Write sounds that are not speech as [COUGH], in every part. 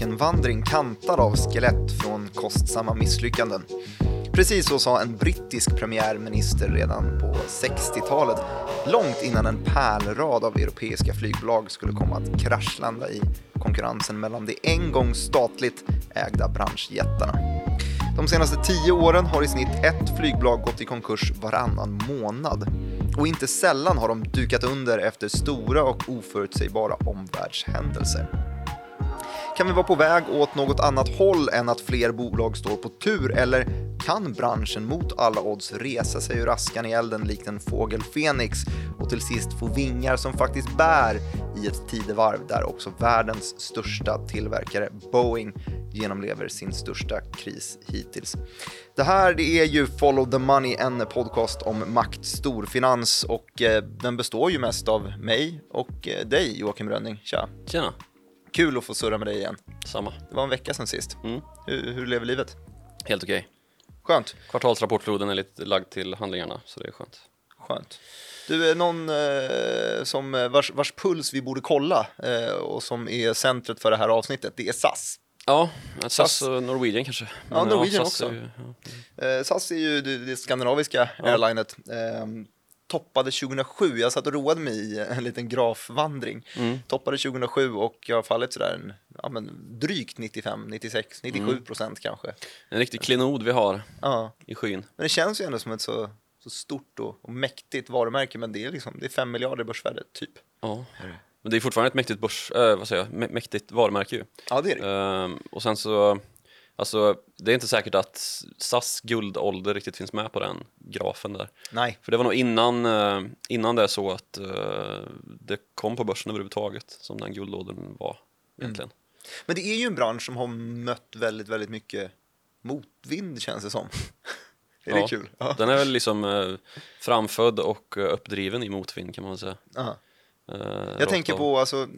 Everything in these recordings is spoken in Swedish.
ökenvandring kantad av skelett från kostsamma misslyckanden. Precis så sa en brittisk premiärminister redan på 60-talet, långt innan en pärlrad av europeiska flygbolag skulle komma att kraschlanda i konkurrensen mellan de en gång statligt ägda branschjättarna. De senaste tio åren har i snitt ett flygbolag gått i konkurs varannan månad. Och inte sällan har de dukat under efter stora och oförutsägbara omvärldshändelser. Kan vi vara på väg åt något annat håll än att fler bolag står på tur eller kan branschen mot alla odds resa sig ur askan i elden likt en fågel Fenix och till sist få vingar som faktiskt bär i ett tidevarv där också världens största tillverkare Boeing genomlever sin största kris hittills. Det här det är ju Follow the Money, en podcast om makt, storfinans och eh, den består ju mest av mig och eh, dig Joakim Rönning. Tja! Tjena, Kul att få surra med dig igen. samma. Det var en vecka sedan sist. Mm. Hur, hur lever livet? Helt okej. Skönt. Kvartalsrapportfloden är lite lagd till handlingarna, så det är skönt. Skönt. Du, är någon eh, som, eh, vars, vars puls vi borde kolla eh, och som är centret för det här avsnittet, det är SAS. Ja, SAS SAS. och Norwegian kanske. Ja, Norwegian SAS också. är ju- ja. Eh, SAS är ju det, det skandinaviska airlinet. Toppade 2007, jag satt och roade mig i en liten grafvandring. Mm. Toppade 2007 och jag har fallit sådär en, ja, men drygt 95, 96, 97 Mm. procent kanske. En riktig klenod vi har Ja. i skyn. Men det känns ju ändå som ett så, så stort och, och mäktigt varumärke, men det är liksom, det är 5 miljarder i börsvärde, typ. Ja. Men det är fortfarande ett mäktigt börs, äh, vad säger jag, Mä- mäktigt varumärke ju. Ja, det är det. Ehm, och sen så, alltså det är inte säkert att SAS guldålder riktigt finns med på den grafen där. Nej. För det var nog innan, eh, innan det är så att eh, det kom på börsen överhuvudtaget som den guldåldern var egentligen. Men det är ju en bransch som har mött väldigt, väldigt mycket motvind känns det som. [LAUGHS] är det Ja. kul? Ja. Den är väl liksom eh, framfödd och uppdriven i motvind kan man säga. Aha. Jag tänker på alltså,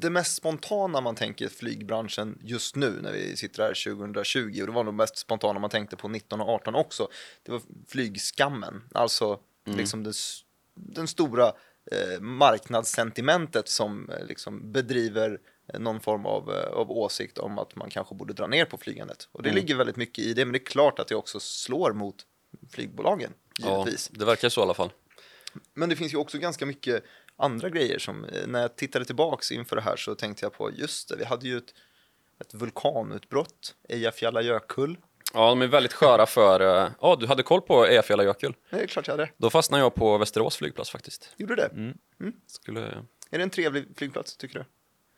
det mest spontana man tänker flygbranschen just nu när vi sitter här 2020 och det var nog mest spontana man tänkte på 19 och 18 också. Det var flygskammen, alltså Mm. liksom det, den stora eh, marknadssentimentet som eh, liksom bedriver eh, någon form av, eh, av åsikt om att man kanske borde dra ner på flygandet. Och det Mm. ligger väldigt mycket i det, men det är klart att det också slår mot flygbolagen, Ja, givetvis. det verkar så i alla fall. Men det finns ju också ganska mycket andra grejer som, eh, när jag tittade tillbaks inför det här så tänkte jag på, just det, vi hade ju ett, ett vulkanutbrott, Eyjafjallajökull. Ja, de är väldigt sköra för... eh, Ja, du hade koll på Eyjafjallajökull. Det är klart jag hade. Då fastnade jag på Västerås flygplats faktiskt. Gjorde det? Mm. Skulle... Är det en trevlig flygplats, tycker du?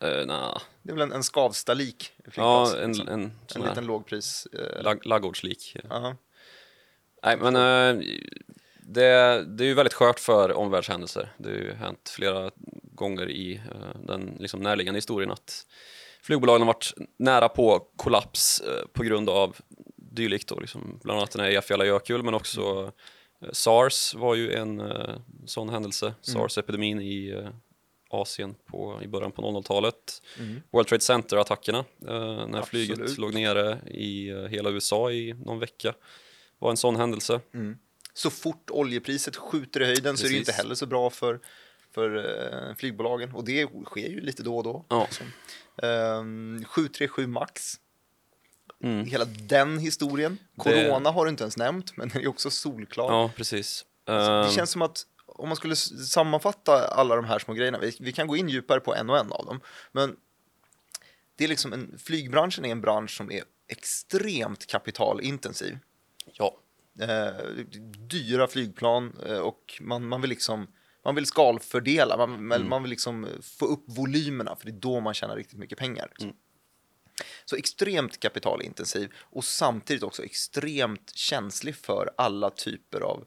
Eh, nah. Det är väl en, en Skavsta-lik flygplats? Ja, en, liksom. en, en sån här liten lågpris. Eh, lag, laggårdslik. ja. Nej, men eh, det, det är ju väldigt skört för omvärldshändelser. Det har ju hänt flera gånger i eh, den liksom närliggande historien att flygbolagen har varit nära på kollaps eh, på grund av dylikt. Då, liksom, bland annat den här Eyjafjallajökull, men också eh, sars var ju en sån händelse. Sars-epidemin i Asien på, i början på 00-talet. World Trade Center-attackerna när flyget Absolut. låg nere i hela USA i någon vecka var en sån händelse. Så fort oljepriset skjuter i höjden så är det inte Precis. heller så bra för, för eh, flygbolagen. Och det sker ju lite då och då. Ja. Liksom. Ehm, 737 Max, Mm. hela den historien. Det- Corona har du inte ens nämnt, men den är också solklar. Ja, precis. Alltså, Ehm, Det känns som att om man skulle sammanfatta alla de här små grejerna, vi, vi kan gå in djupare på en och en av dem, men det är liksom en, flygbranschen är en bransch som är extremt kapitalintensiv. Ja, Eh, dyra flygplan eh, och man, man vill liksom man vill skalfördela, man, man- man vill liksom få upp volymerna för det är då man tjänar riktigt mycket pengar. Liksom. Så extremt kapitalintensiv och samtidigt också extremt känslig för alla typer av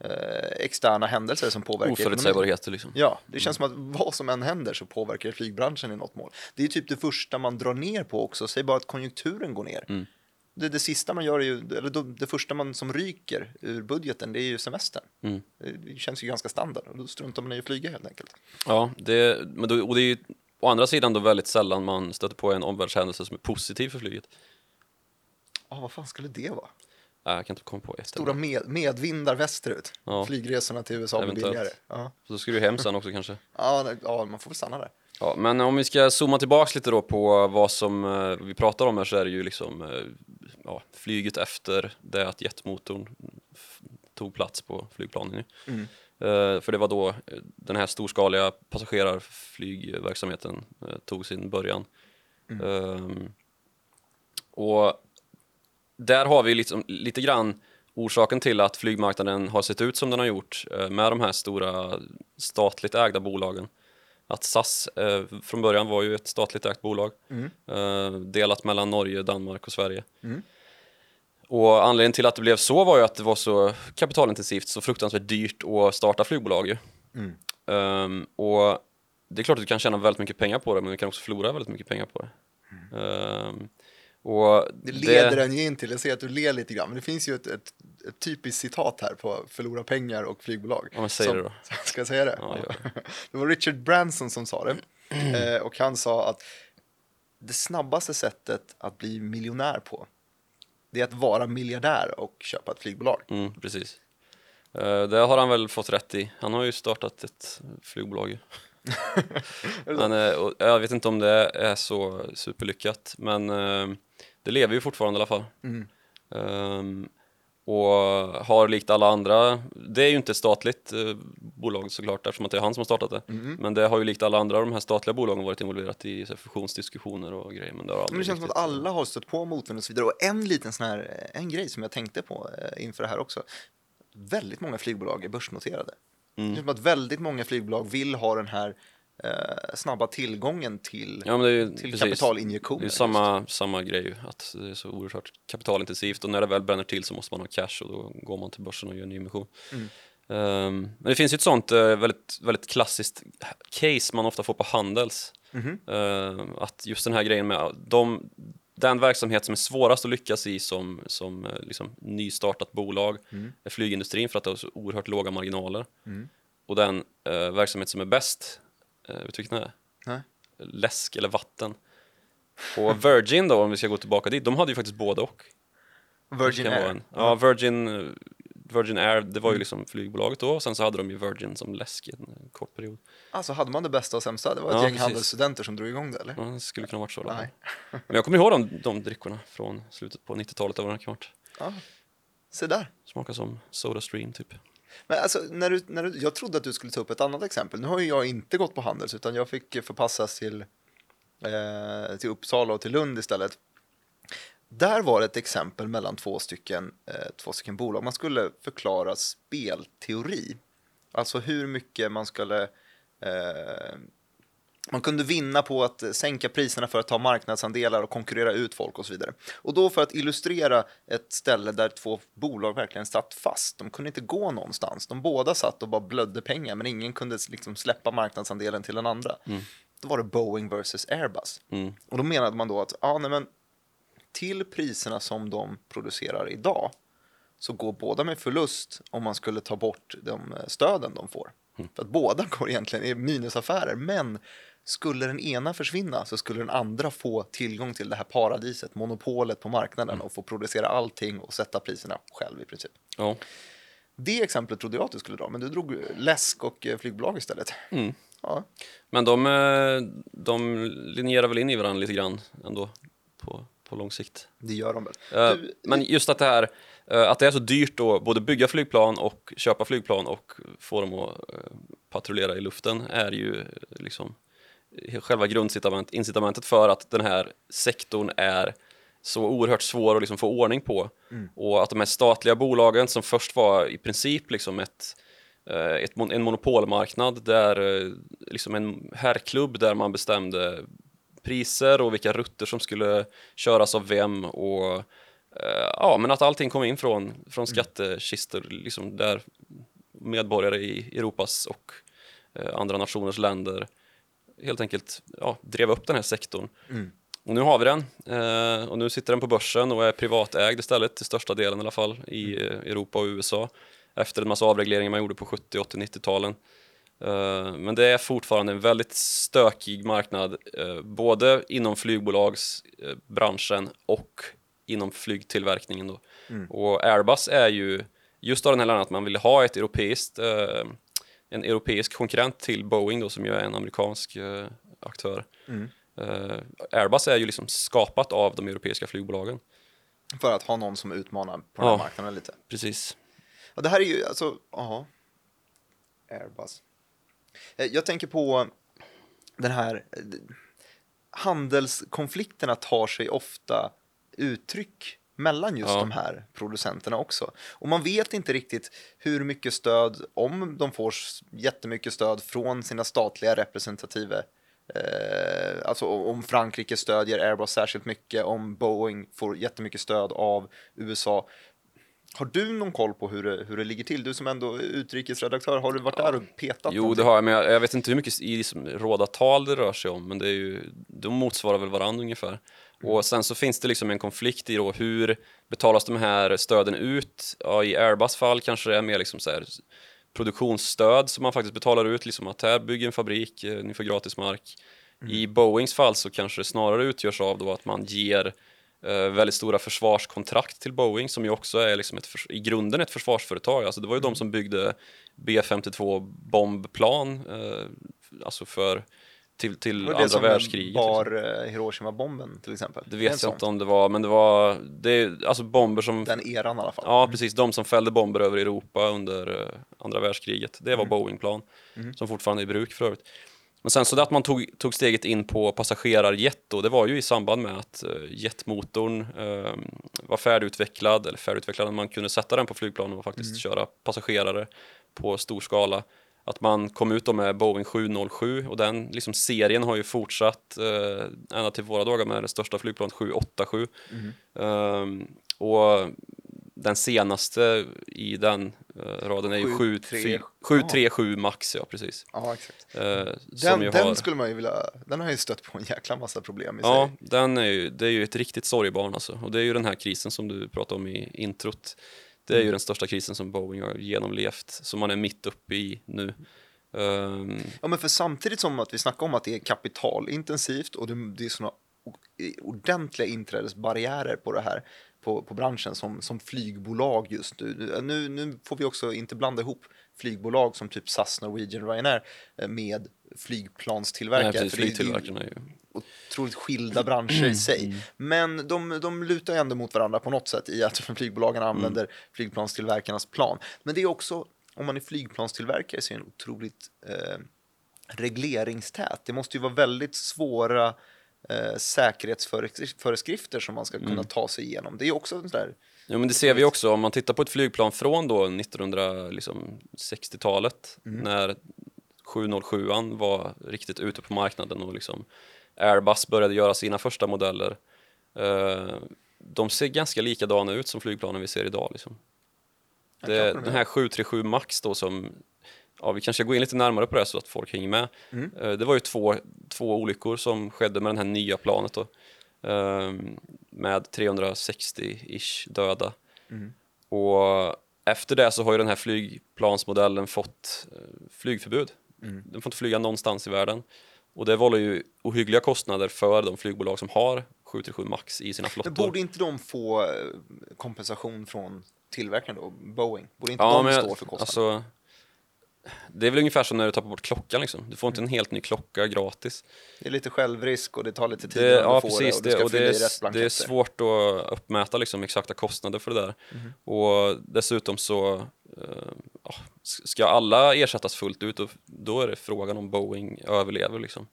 eh, externa händelser som påverkar oförutsägbarheter liksom. Ja, det känns som att vad som än händer så påverkar det flygbranschen i något mål. Det är typ det första man drar ner på också. Säg bara att konjunkturen går ner. Mm. Det, det sista man gör är ju, eller det första man som ryker ur budgeten, det är ju semestern. Mm. Det, känns ju ganska standard och då struntar man i att flyga helt enkelt. Ja, det, men då, och det är ju å andra sidan då väldigt sällan man stöter på en omvärldshändelse som är positiv för flyget. Ja, vad fan skulle det vara? Äh, jag kan inte komma på ett. Stora med, medvindar västerut. Ja. Flygresorna till USA blir billigare. Ja. Så då ska du hem sen också kanske. Ja, ja, man får väl stanna där. Ja, men om vi ska zooma tillbaks lite då på vad som eh, vi pratar om här så är det ju liksom eh, ja, flyget efter det att jetmotorn tog plats på flygplanen. Mm. Eh, för det var då den här storskaliga passagerarflygverksamheten tog sin början. Ehm, och där har vi liksom, lite grann orsaken till att flygmarknaden har sett ut som den har gjort med de här stora statligt ägda bolagen. Att SAS eh, från början var ju ett statligt ägt bolag Mm. eh, delat mellan Norge, Danmark och Sverige. Mm. Och anledningen till att det blev så var ju att det var så kapitalintensivt, så fruktansvärt dyrt att starta flygbolag ju. Mm. Ehm, och det är klart att du kan tjäna väldigt mycket pengar på det, men du kan också förlora väldigt mycket pengar på det. Ehm, och Det leder en ju in till, jag ser att du ler lite grann, men det finns ju ett, ett, ett typiskt citat här på förlora pengar och flygbolag. Ja, men säg som, det då. [LAUGHS] Ska jag säga det? Ja, gör det [LAUGHS] var Richard Branson som sa det. [CLEARS THROAT] Eh, och han sa att det snabbaste sättet att bli miljonär på, det är att vara miljardär och köpa ett flygbolag. Mm, precis. Eh, det har han väl fått rätt i. Han har ju startat ett flygbolag [LAUGHS] men, eh, jag vet inte om det är så superlyckat, men det lever ju fortfarande i alla fall. Mm. Och har likt alla andra, det är ju inte ett statligt eh, bolag såklart eftersom att det är han som har startat det. Mm. Men det har ju likt alla andra av de här statliga bolagen varit involverat i så här, fusionsdiskussioner och grejer. Men det, har Men det känns som att riktigt- alla har stött på motvind och så vidare. Och en liten sån här, en grej som jag tänkte på eh, inför det här också. Väldigt många flygbolag är börsnoterade. Det Mm. känns som att väldigt många flygbolag vill ha den här eh, snabba tillgången till, Ja, men det är ju, till precis. kapitalinjektioner. Det är samma, samma grej att det är så oerhört kapitalintensivt och när det väl bränner till så måste man ha cash och då går man till börsen och gör en nyemission. Mm. Ehm, men det finns ju ett sånt eh, väldigt, väldigt klassiskt case man ofta får på Handels. Mhm. Ehm, att just den här grejen med de, den verksamhet som är svårast att lyckas i som, som eh, liksom, nystartat bolag Mm. är flygindustrin för att det har så oerhört låga marginaler. Mm. Och den eh, verksamhet som är bäst, eh, vet du vilken det är? Nej. läsk eller vatten. Och Virgin då, om vi ska gå tillbaka dit, de hade ju faktiskt både och. Virgin Air. en- Ja, Virgin, Virgin Air, det var ju liksom flygbolaget då, och sen så hade de ju Virgin som läsk i en eh, kort period. Alltså hade man det bästa och sämsta? Det var ett Ja, gäng precis. handelsstudenter som drog igång det eller? Ja, det skulle kunna varit så. Nej. [LAUGHS] Men jag kommer ihåg de, de drickorna från slutet på 90-talet, det var det kan varit. Ja. Se där. Smakar som Soda Stream typ. Men alltså, när du, när du, jag trodde att du skulle ta upp ett annat exempel. Nu har ju jag inte gått på Handels utan jag fick förpassas till, eh, till Uppsala och till Lund istället. Där var det ett exempel mellan två stycken, eh, två stycken bolag. Man skulle förklara spelteori. Alltså hur mycket man skulle eh, man kunde vinna på att sänka priserna för att ta marknadsandelar och konkurrera ut folk och så vidare. Och då för att illustrera ett ställe där två bolag verkligen satt fast. De kunde inte gå någonstans. De båda satt och bara blödde pengar men ingen kunde liksom släppa marknadsandelen till den andra. Då var det Boeing versus Airbus. Mm. Och då menade man då att ja, nej, men till priserna som de producerar idag så går båda med förlust om man skulle ta bort de eh, stöden de får. För att båda går egentligen i minusaffärer, men skulle den ena försvinna så skulle den andra få tillgång till det här paradiset, monopolet på marknaden och få producera allting och sätta priserna själv i princip. Ja. Det exemplet trodde jag att du skulle dra, men du drog läsk och eh, flygbolag istället. Mm. Ja, Men de, eh, de linjerar väl in i varandra lite grann ändå på, på lång sikt. det gör de väl. Eh, Du, Men just att det här att det är så dyrt att både bygga flygplan och köpa flygplan och få dem att patrullera i luften är ju liksom själva grundincitamentet för att den här sektorn är så oerhört svår att liksom få ordning på. Och att de här statliga bolagen som först var i princip liksom ett, eh, ett, en monopolmarknad där eh, liksom en herrklubb där man bestämde priser och vilka rutter som skulle köras av vem och eh, ja, men att allting kom in från, från skattekistor liksom där medborgare i Europas och andra nationers länder helt enkelt ja, drev upp den här sektorn. Mm. Och nu har vi den eh, och nu sitter den på börsen och är privatägd istället till största delen i alla fall i eh, Europa och USA efter en massa avregleringar man gjorde på 70, 80, 90-talen. Eh, Men det är fortfarande en väldigt stökig marknad, eh, både inom flygbolagsbranschen och inom flygtillverkningen. Då. Och Airbus är ju just av den här anledningen att man vill ha ett europeiskt, eh, en europeisk konkurrent till Boeing då, som ju är en amerikansk eh, aktör. Mm. Eh, Airbus är ju liksom skapat av de europeiska flygbolagen. För att ha någon som utmanar på den här Ja. marknaden lite. Precis. Ja, det här är ju alltså, jaha. Airbus. Eh, Jag tänker på den här eh, handelskonflikterna tar sig ofta uttryck mellan just Ja. de här producenterna också. Och man vet inte riktigt hur mycket stöd, om de får jättemycket stöd från sina statliga representative Eh, alltså om Frankrike stödjer Airbus särskilt mycket, om Boeing får jättemycket stöd av USA. Har du någon koll på hur det, hur det ligger till? Du som ändå är utrikesredaktör, har du varit där och petat? Jo, någonting? det har jag, men jag, jag vet inte hur mycket i liksom, råda tal det rör sig om, men det är ju, de motsvarar väl varandra ungefär. Och sen så finns det liksom en konflikt i då hur betalas de här stöden ut? Ja, i Airbus fall kanske det är mer liksom så här produktionsstöd som man faktiskt betalar ut, liksom att här bygger en fabrik, eh, ni får gratis mark. I Boeings fall så kanske det snarare utgörs av då att man ger eh, väldigt stora försvarskontrakt till Boeing som ju också är liksom ett i grunden ett försvarsföretag. Alltså det var ju de som byggde B-52 bombplan eh, alltså för, till, till var andra som världskriget. liksom. bar eh, Hiroshima-bomben till exempel. Det vet jag inte om det var, men det var det alltså bomber som Den eran i alla fall. Ja, precis. De som fällde bomber över Europa under eh, andra världskriget. Det Mm. var Boeing-plan, som fortfarande är i bruk för övrigt. Men sen så det att man tog, tog steget in på passagerarjet då, det var ju i samband med att eh, jetmotorn eh, var färdigutvecklad, eller färdigutvecklad, man kunde sätta den på flygplanen och faktiskt köra passagerare på stor skala. Att man kom ut då med Boeing 707 och den liksom, serien har ju fortsatt eh, ända till våra dagar med det största flygplanet 787. Ehm, och den senaste i den eh, raden är ju 737. 737 Max, ja precis. Ja, exakt. Som Den, den har, skulle man ju vilja, den har ju stött på en jäkla massa problem i Ja, sig. den är ju, det är ju ett riktigt sorgebarn alltså. Och det är ju den här krisen som du pratade om i introt. Det är Mm. ju den största krisen som Boeing har genomlevt, som man är mitt uppe i nu. Ehm, Ja, men för samtidigt som att vi snackar om att det är kapitalintensivt och det, det är såna o- ordentliga inträdesbarriärer på det här, på, på branschen som, som flygbolag just nu. nu. Nu får vi också inte blanda ihop flygbolag som typ SAS, Norwegian, Ryanair eh, med flygplanstillverkare. nej, precis, flygtillverkarna är ju... otroligt skilda branscher i sig. Men de, de lutar ändå mot varandra på något sätt i att flygbolagen använder flygplanstillverkarnas plan. Men det är också, om man är flygplanstillverkare så är det en otroligt eh, regleringstät. Det måste ju vara väldigt svåra eh, säkerhetsföreskrifter som man ska kunna ta sig igenom. Det är också en sån där Ja, men det ser vi också om man tittar på ett flygplan från då 1960-talet när 707 var riktigt ute på marknaden och liksom Airbus började göra sina första modeller. Eh, de ser ganska likadana ut som flygplanen vi ser idag. Liksom. Det, den här 737 Max då som, ja vi kanske går in lite närmare på det så att folk hänger med. Mm. Eh, det var ju två, två olyckor som skedde med det här nya planet då. eh, med 360-ish döda. Mm. Och efter det så har ju den här flygplansmodellen fått eh, flygförbud. Mm. Den får inte flyga någonstans i världen. Och det vållar ju ohyggliga kostnader för de flygbolag som har 737 Max i sina flottor. Men borde inte de få eh, kompensation från tillverkaren då, Boeing? Borde inte ja, de men stå för kostnaden? alltså, det är väl ungefär som när du tappar bort klockan liksom. Du får inte en helt ny klocka gratis. Det är lite självrisk och det tar lite tid Det, innan ja, du får precis. det och du ska och det, i rätt är, det är svårt att uppmäta liksom, exakta kostnader för det där. Mhm. Och dessutom så ja, ska alla ersättas fullt ut och då är det frågan om Boeing överlever. Liksom.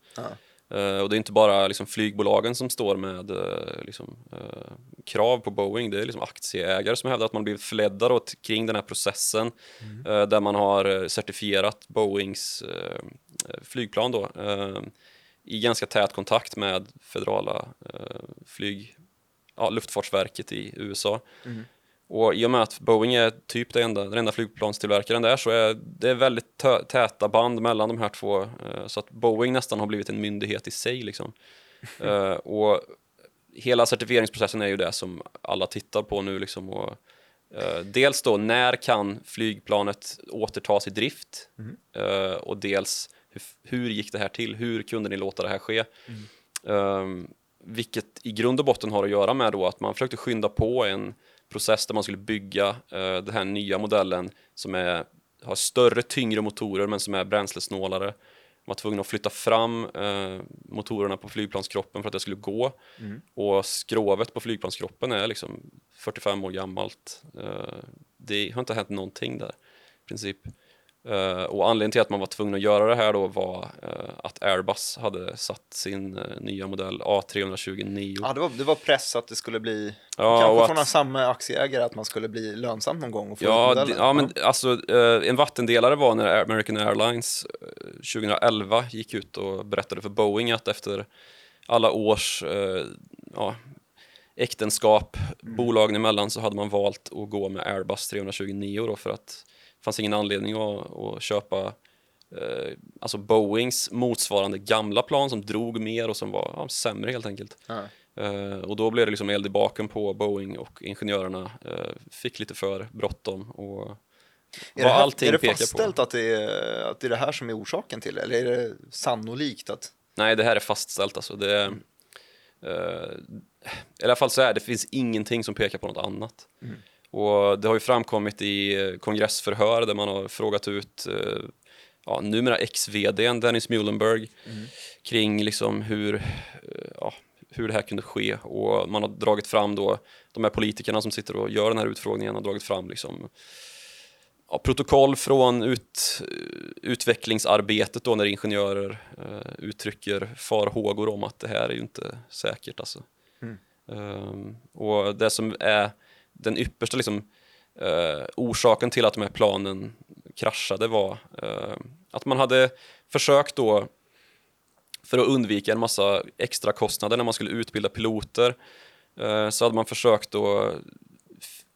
Eh, och det är inte bara liksom, flygbolagen som står med eh, liksom, krav på Boeing, det är liksom aktieägare som hävdar att man blivit förledda då, kring den här processen eh, där man har certifierat Boeings flygplan då, i ganska tät kontakt med federala flyg, ja, luftfartsverket i USA. Mm. Och i och med att Boeing är typ det enda, den enda flygplanstillverkaren där så är det väldigt täta band mellan de här två eh, så att Boeing nästan har blivit en myndighet i sig liksom. [LAUGHS] Eh, och hela certifieringsprocessen är ju det som alla tittar på nu liksom och eh, dels då när kan flygplanet återtas i drift Eh, och dels hur, hur gick det här till? Hur kunde ni låta det här ske? Um, vilket i grund och botten har att göra med då att man försökte skynda på en process där man skulle bygga uh, den här nya modellen som är, har större, tyngre motorer men som är bränslesnålare. var tvungna att flytta fram eh, motorerna på flygplanskroppen för att det skulle gå. Mm. Och skrovet på flygplanskroppen är liksom 45 år gammalt. Eh, det har inte hänt någonting där i princip. Eh, och anledningen till att man var tvungen att göra det här då var eh, att Airbus hade satt sin eh, nya modell A329. Ja, det var, det var press att det skulle bli, Ja, kanske från att- samma aktieägare, att man skulle bli lönsamt någon gång och få Ja, modellen. ja, men alltså en vattendelare var när American Airlines eh, 2011 gick ut och berättade för Boeing att efter alla års ja, äktenskap bolagen emellan så hade man valt att gå med Airbus 329 då för att fanns ingen anledning att, att köpa eh, alltså Boeings motsvarande gamla plan som drog mer och som var ja, sämre helt enkelt. Ja. Eh, och då blev det liksom eld i baken på Boeing och ingenjörerna eh, fick lite för bråttom och Är det, här, är det fastställt på. att det, är, att det är det här som är orsaken till det? Eller är det sannolikt att... Nej, det här är fastställt alltså. Det, är, eh, I alla fall så är det finns ingenting som pekar på något annat. Och det har ju framkommit i eh, kongressförhör där man har frågat ut eh, ja, numera ex-vdn Dennis Muhlenberg kring liksom hur, eh, ja, hur det här kunde ske. Och man har dragit fram då de här politikerna som sitter och gör den här utfrågningen har dragit fram liksom ja, protokoll från ut, utvecklingsarbetet då när ingenjörer eh, uttrycker farhågor om att det här är ju inte säkert alltså. Ehm, och det som är den yppersta liksom, eh, orsaken till att de här planen kraschade var eh, att man hade försökt då för att undvika en massa extra kostnader när man skulle utbilda piloter eh, så hade man försökt då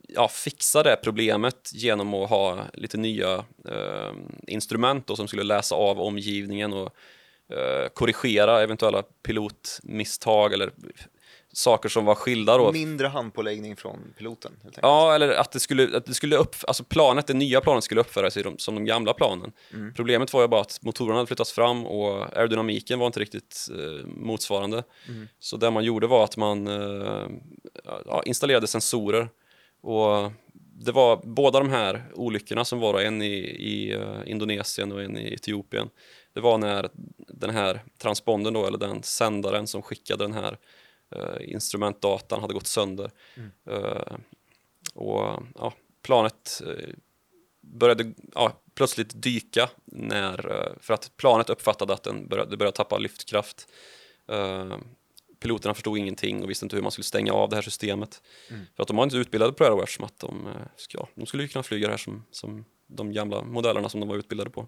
ja, fixa det problemet genom att ha lite nya eh, instrument då, som skulle läsa av omgivningen och eh, korrigera eventuella pilotmisstag eller saker som var skilda då. Mindre handpåläggning från piloten. Ja, eller att det skulle, att det skulle upp, alltså planet, det nya planet skulle uppföra sig de, som de gamla planen. Problemet var ju bara att motorerna hade flyttats fram och aerodynamiken var inte riktigt eh, motsvarande. Så det man gjorde var att man eh, ja, installerade sensorer och det var båda de här olyckorna som var då, en i, i eh, Indonesien och en i Etiopien. Det var när den här transpondern då, eller den sändaren som skickade den här eh, instrumentdatan hade gått sönder. Eh, och ja, planet eh, började ja, plötsligt dyka när, eh, för att planet uppfattade att den började, det började tappa lyftkraft. Eh, piloterna förstod ingenting och visste inte hur man skulle stänga av det här systemet. För att de var inte utbildade på det här eftersom att de, ska, ja, de skulle ju kunna flyga det här som, som de gamla modellerna som de var utbildade på.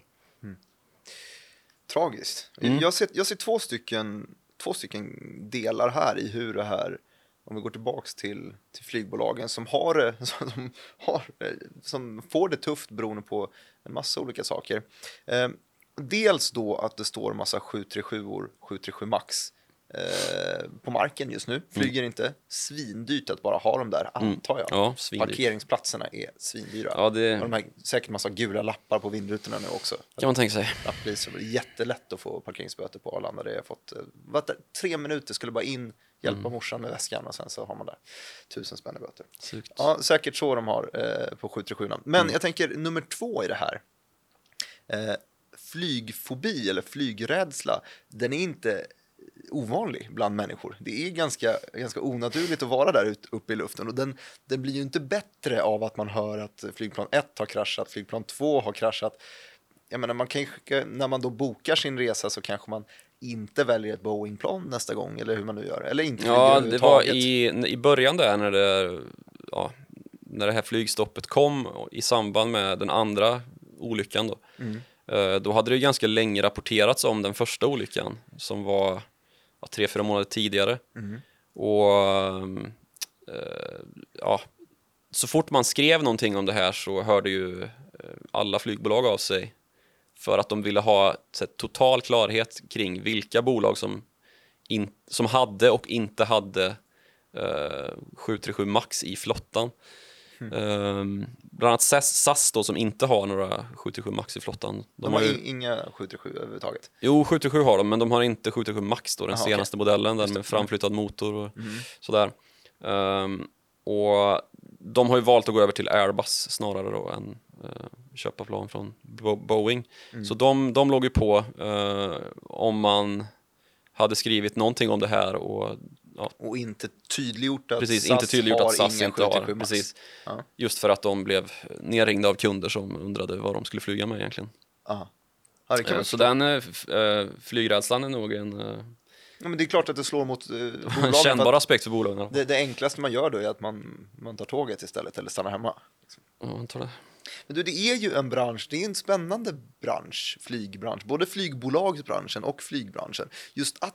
Tragiskt. Mm. Jag, ser, jag ser två stycken, två stycken delar här i hur det här, om vi går tillbaks till, till flygbolagen som har det, [LAUGHS] som, har, eh, som får det tufft beroende på en massa olika saker. Eh, dels då att det står massa 737-or, 737 Max eh, på marken just nu. Flyger inte. Svindyrt att bara ha dem där, antar jag. Mm. Ja. Parkeringsplatserna är svindyra. Ja, det Och de här, säkert massa gula lappar på vindrutorna nu också. kan man tänka sig. Det är jättelätt att få parkeringsböter på Arlanda. Det har jag fått. eh, Var det, tre minuter skulle bara in, hjälpa Mm. morsan med väskan och sen så har man där tusen spänn i böter. Ja, säkert så de har eh, på 737. Men Mm. jag tänker nummer två i det här. Eh, flygfobi eller flygrädsla, den är inte ovanlig bland människor. Det är ganska, ganska onaturligt att vara där ut, uppe i luften och den, den blir ju inte bättre av att man hör att flygplan 1 har kraschat, flygplan 2 har kraschat. Jag menar, man kanske, när man då bokar sin resa så kanske man inte väljer ett Boeing-plan nästa gång eller hur man nu gör. Eller inte Ja, det var i, i början där när det, ja, när det här flygstoppet kom i samband med den andra olyckan då. Eh, Då hade det ganska länge rapporterats om den första olyckan som var ja, tre, fyra månader tidigare. Och ehm, eh, ja, så fort man skrev någonting om det här så hörde ju eh, alla flygbolag av sig för att de ville ha här, total klarhet kring vilka bolag som, in, som hade och inte hade eh, 737 Max i flottan. Ehm, bland annat SAS, SAS då, som inte har några 737 Max i flottan. De har i- inga 737 överhuvudtaget. Jo, 737 har de, men de har inte 737 Max då, den Aha, senaste modellen, den med framflyttad motor och Mm. sådär. Ehm, och de har ju valt att gå över till Airbus snarare då än eh, köpa plan från Bo Boeing. Mm. Så de, de låg ju på eh, om man hade skrivit någonting om det här och ja, Och inte tydliggjort att precis, SAS inte tydliggjort har att SAS ingen inte har. 77 Max. Precis. Ja. Just för att de blev nerringda av kunder som undrade vad de skulle flyga med egentligen. Ja. Ja, det kan Eh, man Så den eh, eh, flygrädslan är nog en eh, ja, men det är klart att det slår mot eh, en [LAUGHS] bolagen. kännbar aspekt för bolagen. Det, det enklaste man gör då är att man, man tar tåget istället eller stannar hemma. Ja, jag tror det. Men du, det är ju en bransch, det är en spännande bransch, flygbransch, både flygbolagsbranschen och flygbranschen. Just att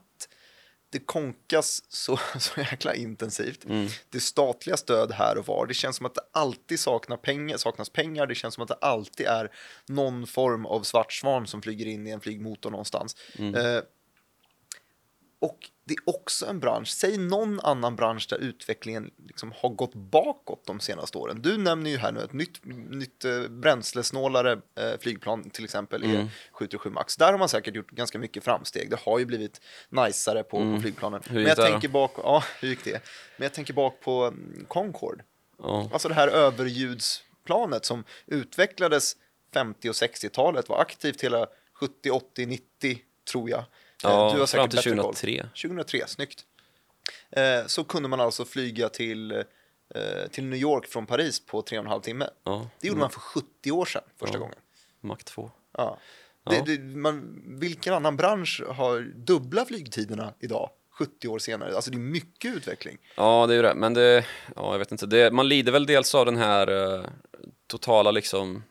det konkas så, [LAUGHS] så jäkla intensivt. Det är statliga stöd här och var. Det känns som att det alltid saknar pengar, saknas pengar. Det känns som att det alltid är någon form av svart svan som flyger in i en flygmotor någonstans. Eh, och det är också en bransch, säg någon annan bransch där utvecklingen liksom har gått bakåt de senaste åren. Du nämner ju här nu ett nytt, nytt eh, bränslesnålare eh, flygplan till exempel, Mm. E737 Max. Där har man säkert gjort ganska mycket framsteg. Det har ju blivit najsare på, på flygplanen. Mm. Men jag det då? tänker bak, ja, hur gick det? Men jag tänker bak på mm, Concorde. Ja. Alltså det här överljudsplanet som utvecklades 50 och 60-talet, var aktivt hela 70, 80, 90 tror jag. Eh, Ja, du har fram till bättre koll. 2003. 2003, snyggt. Eh, så kunde man alltså flyga till, eh, till New York från Paris på tre och en halv timme. Ja, Det gjorde man för 70 år sedan första Ja. gången. Mac 2. Ja. Det, det, man, vilken annan bransch har dubbla flygtiderna idag, 70 år senare? Alltså det är mycket utveckling. Ja, det är ju det. Men det, ja, jag vet inte. Det, man lider väl dels av den här eh, totala liksom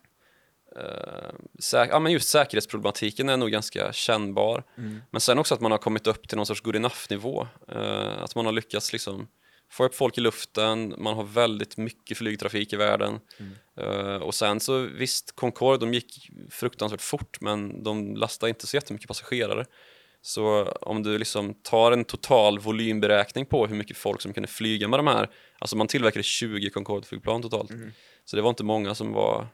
säk- ja, men just säkerhetsproblematiken är nog ganska kännbar. Men sen också att man har kommit upp till någon sorts good enough-nivå. Eh, att man har lyckats liksom få upp folk i luften, man har väldigt mycket flygtrafik i världen. Eh, och sen så visst, Concorde, de gick fruktansvärt fort men de lastade inte så jättemycket passagerare. Så om du liksom tar en total volymberäkning på hur mycket folk som kunde flyga med de här, alltså man tillverkade 20 Concorde-flygplan totalt. Så det var inte många som var,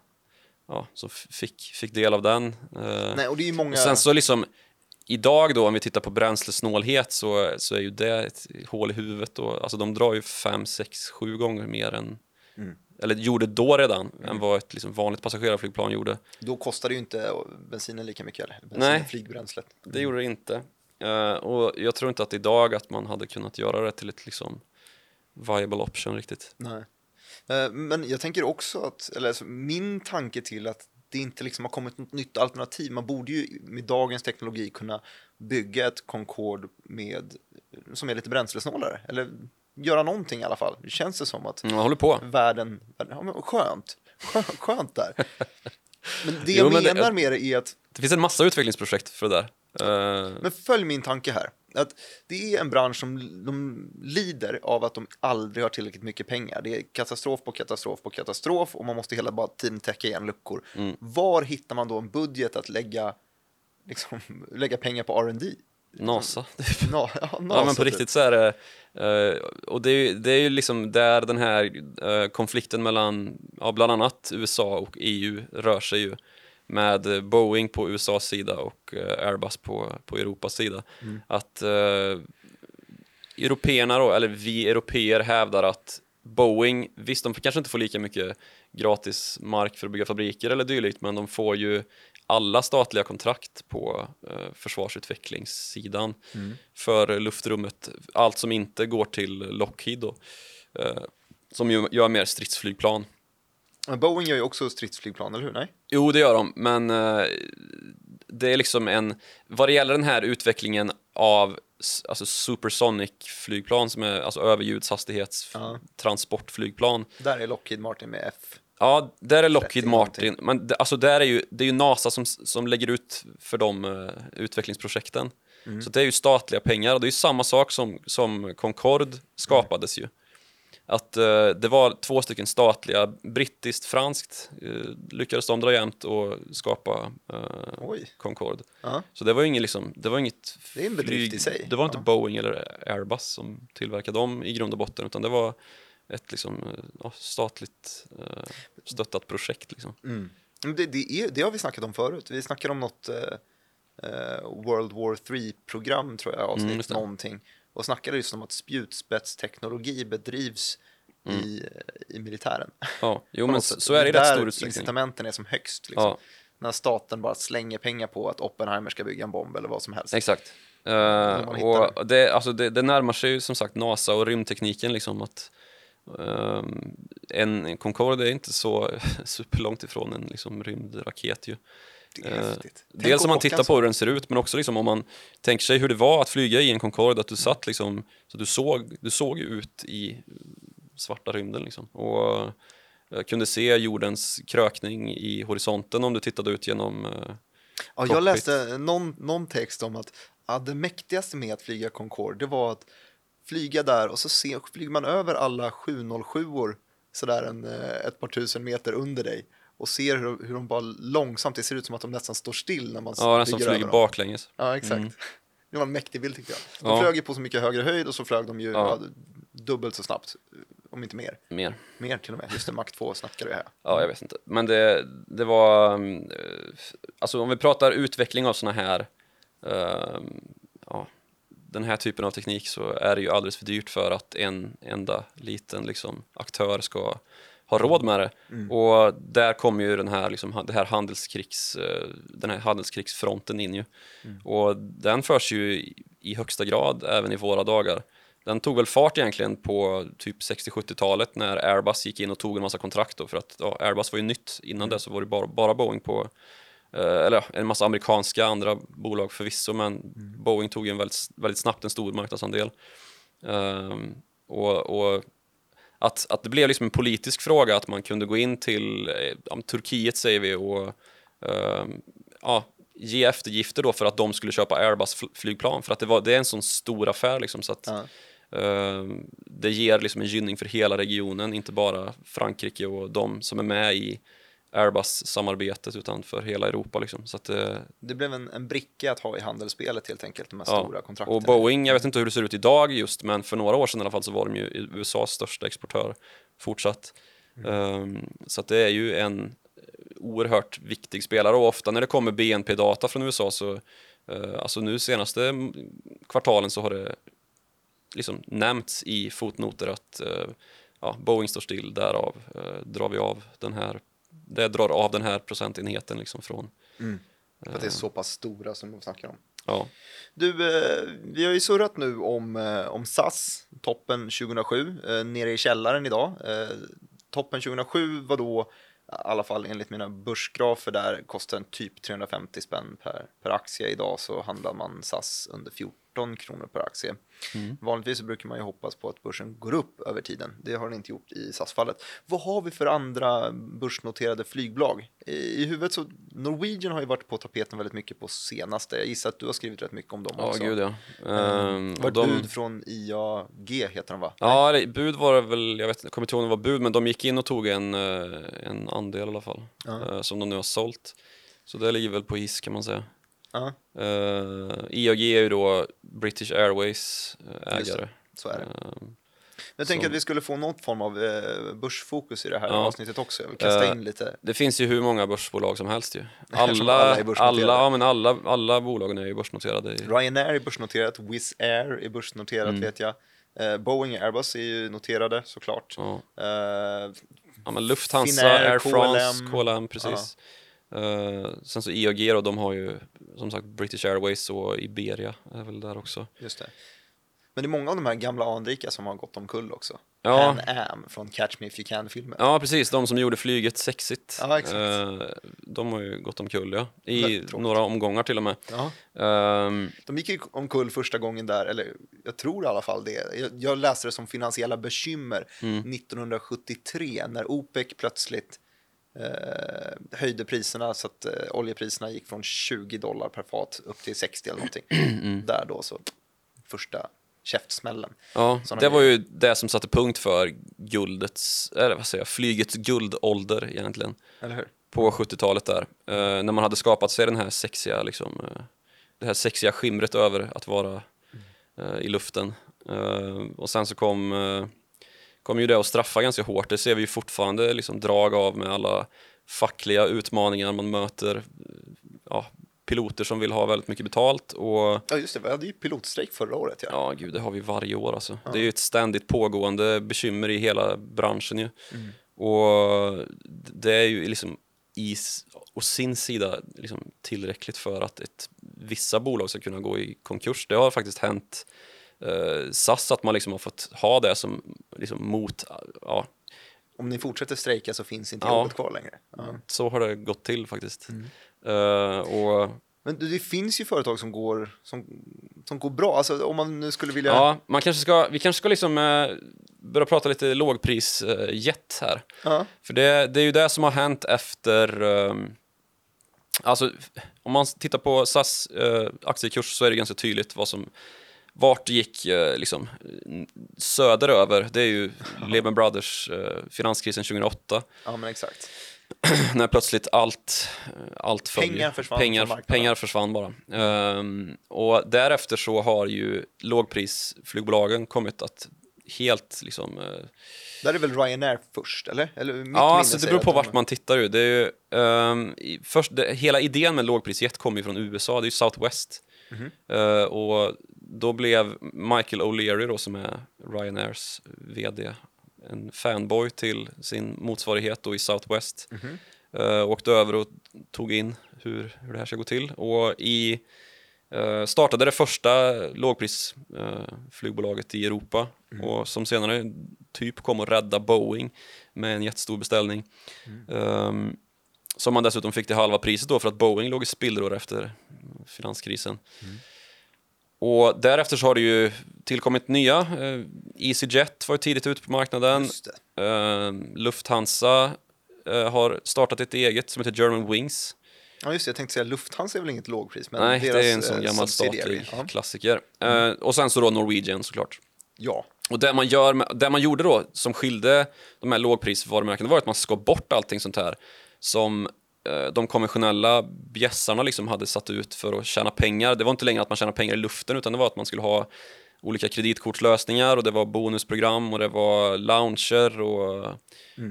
ja, f- fick, fick del av den. Eh, Nej, och det är många... och sen så liksom, idag då om vi tittar på bränslesnålhet så, så är ju det ett hål i huvudet då. Alltså de drar ju 5, 6, 7 gånger mer än, eller gjorde då redan, än vad ett liksom vanligt passagerarflygplan gjorde. Då kostar det ju inte bensinen lika mycket, eller? Bensin Nej. flygbränslet. Det gjorde det inte. Eh, och jag tror inte att idag att man hade kunnat göra det till ett liksom viable option riktigt. Nej. Eh, Men jag tänker också att, eller alltså, min tanke till att det inte liksom har kommit något nytt alternativ. Man borde ju med dagens teknologi kunna bygga ett Concorde med, som är lite bränslesnålare. Eller göra någonting i alla fall. Det känns det som att Mm, håller på. världen, ja, men skönt, skönt, skönt där. [LAUGHS] Men det Jo, jag men det- menar med det är att Det finns en massa utvecklingsprojekt för det där. Eh, Men följ min tanke här. Att det är en bransch som de lider av att de aldrig har tillräckligt mycket pengar. Det är katastrof på katastrof på katastrof och man måste hela bara tiden täcka igen luckor. Mm. Var hittar man då en budget att lägga, liksom, [LAUGHS] lägga pengar på R&D? NASA. Nå, [LAUGHS] ja, Ja NASA, men på typ. riktigt så är det, eh, och det är, ju, det är ju liksom där den här eh, konflikten mellan, ja, bland annat USA och EU rör sig ju med Boeing på USAs sida och eh, Airbus på, på Europas sida. Att eh, européerna då, eller vi europeer hävdar att Boeing, visst de kanske inte får lika mycket gratis mark för att bygga fabriker eller dylikt, men de får ju alla statliga kontrakt på eh, försvarsutvecklingssidan för luftrummet, allt som inte går till Lockheed då, eh, som ju gör mer stridsflygplan. Men Boeing gör ju också stridsflygplan, eller hur? Nej? Jo, det gör de, men eh, det är liksom en... Vad det gäller den här utvecklingen av alltså supersonic-flygplan som är alltså överljudshastighets Ja. transportflygplan. Där är Lockheed Martin med F. Ja, där är Lockheed 30 Martin, men det, alltså där är ju, det är ju NASA som, som lägger ut för de eh, utvecklingsprojekten. Så det är ju statliga pengar och det är ju samma sak som, som Concorde skapades ju. Att eh, det var två stycken statliga, brittiskt, franskt, eh, lyckades de dra jämnt och skapa eh. Concorde. Ja. Så det var ju inget, liksom, det var inget Det är en bedrift i sig. Det var inte Ja. Boeing eller Airbus som tillverkade dem i grund och botten, utan det var ett liksom, eh, statligt eh, stöttat projekt. Liksom. Mm. Det, det, är, det har vi snackat om förut. Vi snackade om något eh, World War 3-program, tror jag, avsnitt Mm, just det. någonting. Och snackade just om att spjutspetsteknologi bedrivs i, i militären. Ja, jo [LAUGHS] men sätt. så är det i där rätt stor utsträckning. incitamenten är som högst. Liksom. Ja, När staten bara slänger pengar på att Oppenheimer ska bygga en bomb eller vad som helst. exakt. Hittar och det, alltså det, det närmar sig ju som sagt NASA och rymdtekniken liksom att ehm, en Concorde är inte så [LAUGHS] superlångt ifrån en liksom, rymdraket ju. Det är Eh, häftigt. Tänk Dels om man tittar på hur den ser ut, men också liksom om man tänker sig hur det var att flyga i en Concorde, att du satt liksom, så du såg, du såg ut i svarta rymden liksom. Och eh, kunde se jordens krökning i horisonten om du tittade ut genom eh, Ja, jag läste någon, någon text om att ja, det mäktigaste med att flyga Concorde det var att flyga där och så se, flyger man över alla 707or sådär en, ett par tusen meter under dig och ser hur, hur de bara långsamt, det ser ut som att de nästan står still när man Ja, som flyger dem. baklänges. Ja, exakt. [LAUGHS] Det var en mäktig bild tyckte jag. De Ja. flög ju på så mycket högre höjd och så flög de ju Ja. dubbelt så snabbt, om inte mer. Mer. Mer till och med, just det, Mac 2 snackade vi här. Ja, jag vet inte. Men det, det var... mm, eh, Alltså om vi pratar utveckling av såna här... eh, ja, den här typen av teknik så är det ju alldeles för dyrt för att en enda liten liksom, aktör ska ha råd med det. Och där kommer ju den här, liksom, det här handelskrigs, eh, den här handelskrigsfronten in ju. Och den förs ju i- högsta grad även i våra dagar. Den tog väl fart egentligen på typ 60-70-talet när Airbus gick in och tog en massa kontrakt då, för att ja, Airbus var ju nytt. Innan det så var det bara, bara Boeing på, eh, eller en massa amerikanska andra bolag förvisso, men Boeing tog ju en väldigt, väldigt snabbt en stor marknadsandel. Ehm, och, och att, att det blev liksom en politisk fråga att man kunde gå in till eh, Turkiet säger vi och ehm, ja, ge eftergifter då för att de skulle köpa Airbus-flygplan för att det, var, det är en sån stor affär liksom så att ehm, det ger liksom en gynning för hela regionen, inte bara Frankrike och de som är med i Airbus-samarbetet utan för hela Europa liksom. Så att, eh, Det blev en, en bricka att ha i handelsspelet helt enkelt, de här Ja, stora kontrakten. Och Boeing, jag vet inte hur det ser ut idag just, men för några år sedan i alla fall så var de ju USAs största exportör fortsatt. Ehm, så att det är ju en oerhört viktig spelare och ofta när det kommer BNP-data från USA så, eh, alltså nu senaste mm, kvartalen så har det liksom nämnts i fotnoter att eh, ja, Boeing står still, därav eh, drar vi av den här, det drar av den här procentenheten liksom från, Mm. För att det är så pass stora som de snackar om. ja, Du, eh, vi har ju surrat nu om, eh, om SAS, toppen 2007, eh, nere i källaren idag. Eh, toppen 2007 var då, i alla fall enligt mina börsgrafer där, kostade en typ 350 spänn per, per aktie. Idag så handlar man SAS under 14 kronor per aktie. Vanligtvis så brukar man ju hoppas på att börsen går upp över tiden. Det har den inte gjort i SAS-fallet. Vad har vi för andra börsnoterade flygbolag? I, huvudet så, Norwegian har ju varit på tapeten väldigt mycket på senaste. Jag gissar att du har skrivit rätt mycket om dem ja också. gud ja. Mm. Ehm, Det var ett de- bud från IAG heter de va? Ja, det, bud var det väl, jag vet inte, kommer inte ihåg om det var bud, men de gick in och tog en, eh, en andel i alla fall, Ja. eh, som de nu har sålt. Så det ligger väl på is kan man säga. Ja, Uh, IAG är ju då British Airways eh, ägare. så är det. Ehm, Jag tänker att vi skulle få något form av eh, börsfokus i det här Ja. avsnittet också. Jag vill kasta Eh, in lite. det finns ju hur många börsbolag som helst ju. [LAUGHS] Alla, alla alla, ja, men alla, alla bolagen är ju börsnoterade. I, Ryanair är börsnoterat, Wizz Air är börsnoterat Mm. vet jag. Eh, Boeing och Airbus är ju noterade såklart. ja. Eh, ja, Lufthansa, Finnair, Air France, KLM. KLM, precis. Eh, sen så IAG då, de har ju som sagt British Airways och Iberia är väl där också. just det. Men det är många av de här gamla anrika som har gått omkull också. Ja. Pan Am från Catch Me If You Can-filmen. Ja, precis. De som gjorde flyget sexigt. Ja, exakt. Eh, de har ju gått omkull, ja. I några omgångar till och med. Ja. Ehm, De gick ju omkull första gången där, eller jag tror i alla fall det. Jag, jag läste det som finansiella bekymmer Mm. 1973 när OPEC plötsligt eh, höjde priserna så att eh, oljepriserna gick från 20 dollar per fat upp till 60 eller någonting. [CLEARS THROAT] Mm. Där då så första käftsmällen. ja, Såna det var ju det som satte punkt för guldets, eller vad säger jag, flygets guldålder egentligen. Eller hur? På 70-talet där. Eh, när man hade skapat sig den här sexiga, liksom, eh, det här sexiga skimret över att vara eh, i luften. Eh, och sen så kom, eh, kom ju det att straffa ganska hårt. Det ser vi ju fortfarande liksom drag av med alla fackliga utmaningar man möter. eh, Ja, piloter som vill ha väldigt mycket betalt och Ja, just det. Vi hade ju pilotstrejk förra året. Ja. Ja, gud, det har vi varje år alltså. Det är ju ett ständigt pågående bekymmer i hela branschen ju. Och det är ju liksom i å sin sida liksom tillräckligt för att ett, vissa bolag ska kunna gå i konkurs. Det har faktiskt hänt eh, SAS att man liksom har fått ha det som liksom mot, ja, Om ni fortsätter strejka så finns inte Ja. jobbet kvar längre. Ja. så har det gått till faktiskt. Eh, och Men det det finns ju företag som går, som, som går bra. Alltså om man nu skulle vilja... ja, man kanske ska, vi kanske ska liksom eh, börja prata lite lågprisjet här. Ja. För det, det är ju det som har hänt efter... ehm, alltså, om man tittar på SAS eh, aktiekurs så är det ganska tydligt vad som... Vart det gick eh, liksom, söderöver, det är ju Lehman Brothers eh, finanskrisen 2008. ja, men exakt. [CLEARS THROAT] när plötsligt allt, eh, allt föll. Pengar försvann pengar, pengar försvann bara. Ehm, och därefter så har ju lågprisflygbolagen kommit att helt liksom... eh, Där är väl Ryanair först, eller? eller mitt Ja, alltså det beror på de- vart man tittar ju. Det är ju i- först, det, hela idén med lågprisjet kommer ju från USA, det är ju Southwest. Mhm. Eh, och då blev Michael O'Leary då, som är Ryanairs VD, en fanboy till sin motsvarighet då i Southwest. Mhm. Eh, åkte över och tog in hur, hur det här ska gå till. Och i eh, startade det första lågprisflygbolaget eh, flygbolaget i Europa och som senare typ kom att rädda Boeing med en jättestor beställning. Ehm, som man dessutom fick till halva priset då för att Boeing låg i spillror efter finanskrisen. Och därefter så har det ju tillkommit nya. Eh, EasyJet var ju tidigt ute på marknaden. Eh, Lufthansa eh, har startat ett eget som heter German Wings. Ja, just det. Jag tänkte säga Lufthansa är väl inget lågpris, men Nej, deras det är en sån eh, gammal statlig Ja. klassiker. Eh, och sen så då Norwegian såklart. ja. Och det man, gör med, det man gjorde då som skilde de här lågprisvarumärkena var att man skar bort allting sånt här som de konventionella bjässarna liksom hade satt ut för att tjäna pengar. Det var inte längre att man tjänade pengar i luften utan det var att man skulle ha olika kreditkortslösningar och det var bonusprogram och det var lounger och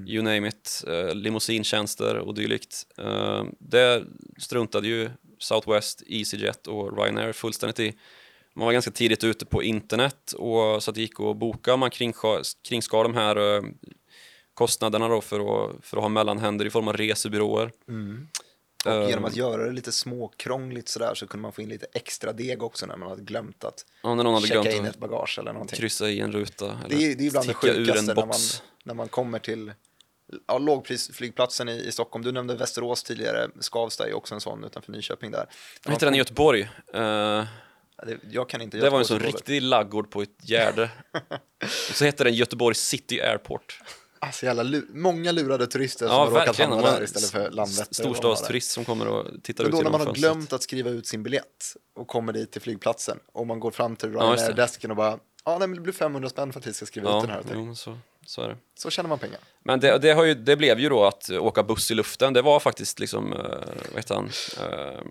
you name it, eh, limousinetjänster och dylikt. Eh, det struntade ju Southwest, EasyJet och Ryanair fullständigt i. Man var ganska tidigt ute på internet och så att det gick att boka. Man kringskar, kringskar de här eh, kostnaderna då för att, för att ha mellanhänder i form av resebyråer. Och Ehm. genom att göra det lite småkrångligt sådär så kunde man få in lite extra deg också när man hade glömt att Ja, när någon hade checka glömt in ett bagage eller någonting. kryssa i en ruta eller Det är, det är ibland det sjukaste när man, när man kommer till ja, lågprisflygplatsen i, i Stockholm. Du nämnde Västerås tidigare, Skavsta är också en sån utanför Nyköping där. Vad heter den i Göteborg? Eh, Ja, det, jag kan inte det var en sån riktig laggård på ett gärde. [LAUGHS] och så hette den Göteborg City Airport. Alltså jävla lu- många lurade turister Ja, som har råkat hamna där istället för Landvetter. Storstadsturist som kommer och tittar Men ut då när man har glömt att skriva ut sin biljett och kommer dit till flygplatsen och man går fram till Ja. Ryanair-desken och bara ja, nej, men det blir 500 spänn för att vi ska skriva ut den här. Ja, jo, så, så är det. Så tjänar man pengar. Men det, det, har ju, det blev ju då att åka buss i luften. Det var faktiskt liksom, uh, vad heter han, Eh,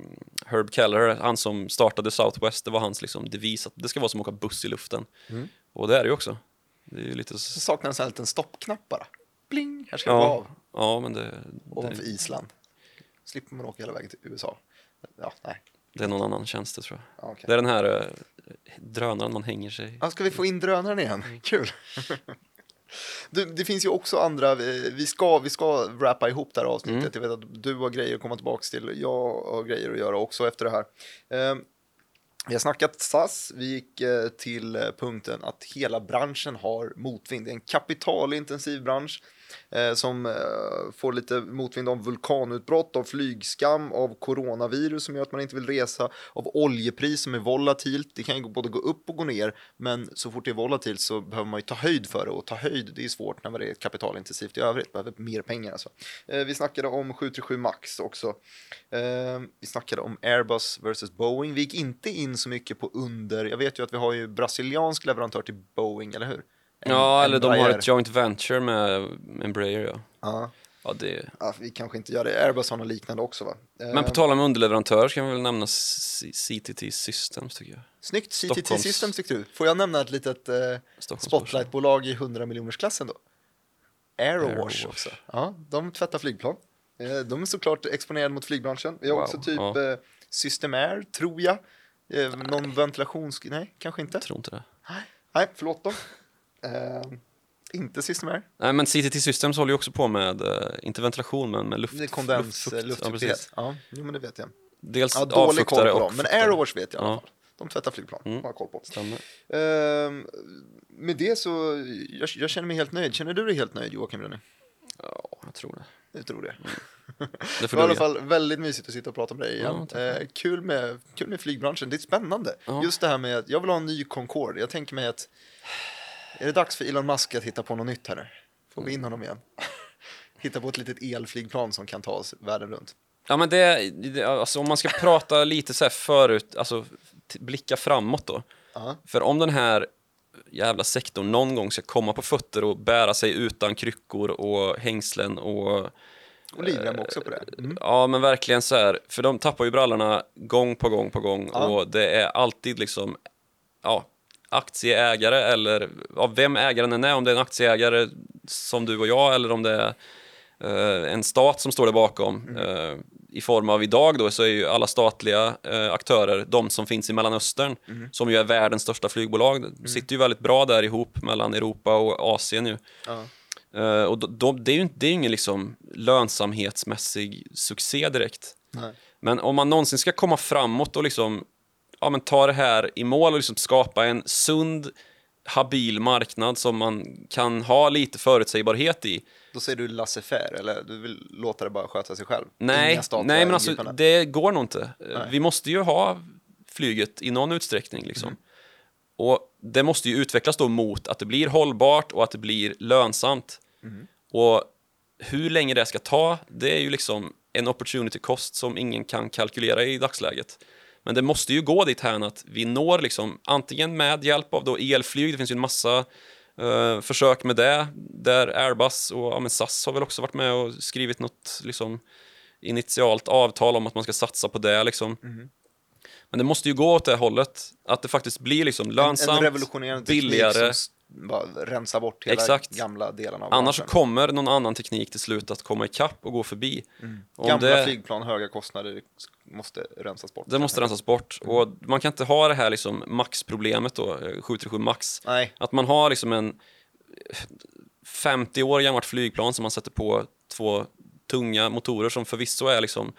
Herb Keller, han som startade Southwest, det var hans liksom devis att det ska vara som att åka buss i luften. Mm. Och det är det ju också. Det är ju lite Så saknar en liten stoppknapp bara. Bling, här ska det vara ja, av. ja, men det, Ovanför det, Island. Slipper man åka hela vägen till USA. Ja, nej. det är någon annan tjänst det tror jag. Ja, okej. Det är den här uh, drönaren man hänger sig. Ja, ska vi få in drönaren igen? Kul. [LAUGHS] Du, det finns ju också andra, eh, vi ska, vi ska wrappa ihop det här avsnittet. Jag vet att du har grejer att komma tillbaka till, jag har grejer att göra också efter det här. Eh, vi har snackat SAS, vi gick eh, till eh, punkten att hela branschen har motvind. Det är en kapitalintensiv bransch Eh, som eh, får lite motvind av vulkanutbrott, av flygskam, av coronavirus som gör att man inte vill resa, av oljepris som är volatilt. Det kan ju både gå upp och gå ner, men så fort det är volatilt så behöver man ju ta höjd för det och ta höjd, det är svårt när det är kapitalintensivt i övrigt, behöver mer pengar alltså. Eh, vi snackade om 737 Max också. Eh, vi snackade om Airbus versus Boeing. Vi gick inte in så mycket på under, jag vet ju att vi har ju brasiliansk leverantör till Boeing, eller hur? Ja, eller de har Embraer. ett joint venture med Embraer ja. Ja, ja det. ja, vi kanske inte gör det. Airbus har något liknande också va? Eh, Men på tal om underleverantör ska man väl nämna CTT Systems tycker jag. Snyggt, CTT Stockholms- Systems tyckte du. Får jag nämna ett litet eh, spotlightbolag i 100 miljonersklassen då? Aerowash. Också. Ja, de tvättar flygplan. Eh, De är såklart exponerade mot flygbranschen. Vi har Wow, också typ ja. eh, Systemair, tror jag. Eh, någon ventilations... Nej, kanske inte. Jag tror inte det. Nej, förlåt då. Eh, inte Systemair. Nej, men CTT Systems håller ju också på med, eh, inte ventilation, men med luft, kondens, luftfukt. Ja, precis. Ja, jo, men det vet jag. Dels Ja, dålig koll på dem, men. Aerowash vet jag i alla fall. De tvättar flygplan, Mm. har koll på. Stämmer. Ehm, med det så, jag, jag känner mig helt nöjd. Känner du dig helt nöjd Joakim Rönne? Ja, jag tror det. Jag tror det. [LAUGHS] Det Det var i alla fall väldigt mysigt att sitta och prata med dig igen. Ja, tack. eh, kul, med, kul med flygbranschen, det är spännande. Ja. Just det här med att jag vill ha en ny Concorde. Jag tänker mig att, är det dags för Elon Musk att hitta på något nytt här nu? Får vi in honom igen? [LAUGHS] hitta på ett litet elflygplan som kan ta oss världen runt. Ja, men det, det, alltså om man ska prata [LAUGHS] lite så här förut, alltså blicka framåt då. Ja. För om den här jävla sektorn någon gång ska komma på fötter och bära sig utan kryckor och hängslen och Och livrem också på det. Mm. Ja, men verkligen så här, för de tappar ju brallorna gång på gång på gång Ja. och det är alltid liksom, ja, aktieägare eller ja, vem ägaren än är, om det är en aktieägare som du och jag eller om det är eh, en stat som står där bakom. Eh, I form av idag då så är ju alla statliga eh, aktörer de som finns i Mellanöstern, som ju är världens största flygbolag. Det sitter ju väldigt bra där ihop mellan Europa och Asien ju. Ja. Eh, och då, då, det är ju inte- det är ingen liksom lönsamhetsmässig succé direkt. Nej. Men om man någonsin ska komma framåt och liksom, ja, men ta det här i mål och liksom skapa en sund, habil marknad som man kan ha lite förutsägbarhet i. Då säger du laissez-faire, eller du vill låta det bara sköta sig själv? Nej, nej men alltså det går nog inte. Nej. Vi måste ju ha flyget i någon utsträckning liksom. Mm. Och det måste ju utvecklas då mot att det blir hållbart och att det blir lönsamt. Mm. Och hur länge det ska ta, det är ju liksom en opportunity cost som ingen kan kalkylera i dagsläget. Men det måste ju gå dit här att vi når liksom antingen med hjälp av då elflyg, det finns ju en massa eh, försök med det, där Airbus och ja, SAS har väl också varit med och skrivit något liksom initialt avtal om att man ska satsa på det liksom. Mhm. Men det måste ju gå åt det hållet, att det faktiskt blir liksom lönsamt, en teknik billigare. som rensar bort hela Exakt. gamla delarna av Annars branschen. kommer någon annan teknik till slut att komma ikapp och gå förbi. Om Gamla det, flygplan, höga kostnader måste rensas bort. det måste rensas bort. Och man kan inte ha det här liksom maxproblemet då, eh, 737 max. Nej, Att man har liksom en 50 år gammalt flygplan som man sätter på två tunga motorer som förvisso är liksom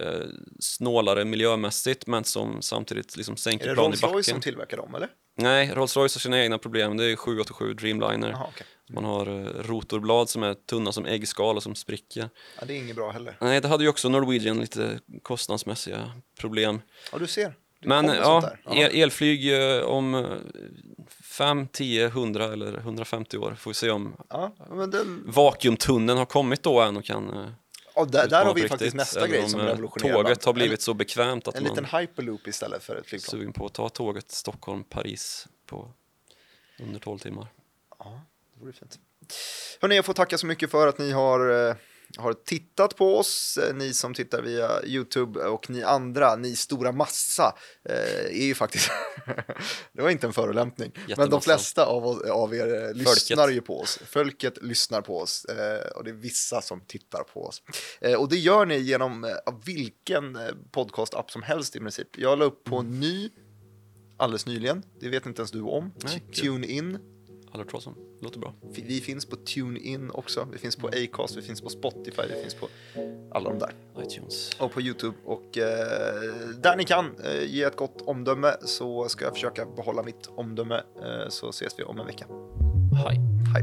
eh, snålare miljömässigt men som samtidigt liksom är sänker det plan i Rolls Royce backen. som tillverkar dem eller? Nej, Rolls-Royce har sina egna problem. Det är 787 Dreamliner. Jaha, okej. Man har eh, rotorblad som är tunna som äggskal och som spricker. Ja, det är inget bra heller. Nej, det hade ju också Norwegian lite kostnadsmässiga problem. Ja, du ser. Det Men kommer ja, el, elflyg eh, om eh, 5, 10, 100 eller 150 år får vi se om Ja, den, vakuumtunneln har kommit då än och kan ja, där, där har vi på faktiskt riktigt, nästa grej om, som eh, revolutionerar. Tåget har blivit en, så bekvämt att en man liten hyperloop istället för ett flygplan. sugen på att ta tåget Stockholm-Paris på under 12 timmar. Ja, det vore fint. Hörrni, jag får tacka så mycket för att ni har, eh, har tittat på oss. Eh, Ni som tittar via YouTube och ni andra, ni stora massa, eh, är ju faktiskt... [LAUGHS] det var inte en förolämpning. Men de flesta av, oss, av er eh, lyssnar ju på oss. Folket lyssnar på oss och det är vissa som tittar på oss. Och det gör ni genom vilken podcast-app som helst i princip. Jag la upp på en ny alldeles nyligen. Det vet inte ens du om. Nej, kul. TuneIn. Albert Rossum, låter bra. Vi finns på TuneIn också, vi finns på Acast, vi finns på Spotify, vi finns på alla de där. iTunes. Och på YouTube. Och eh, där ni kan eh, ge ett gott omdöme så ska jag försöka behålla mitt omdöme. Eh, så ses vi om en vecka. Hej. Hej!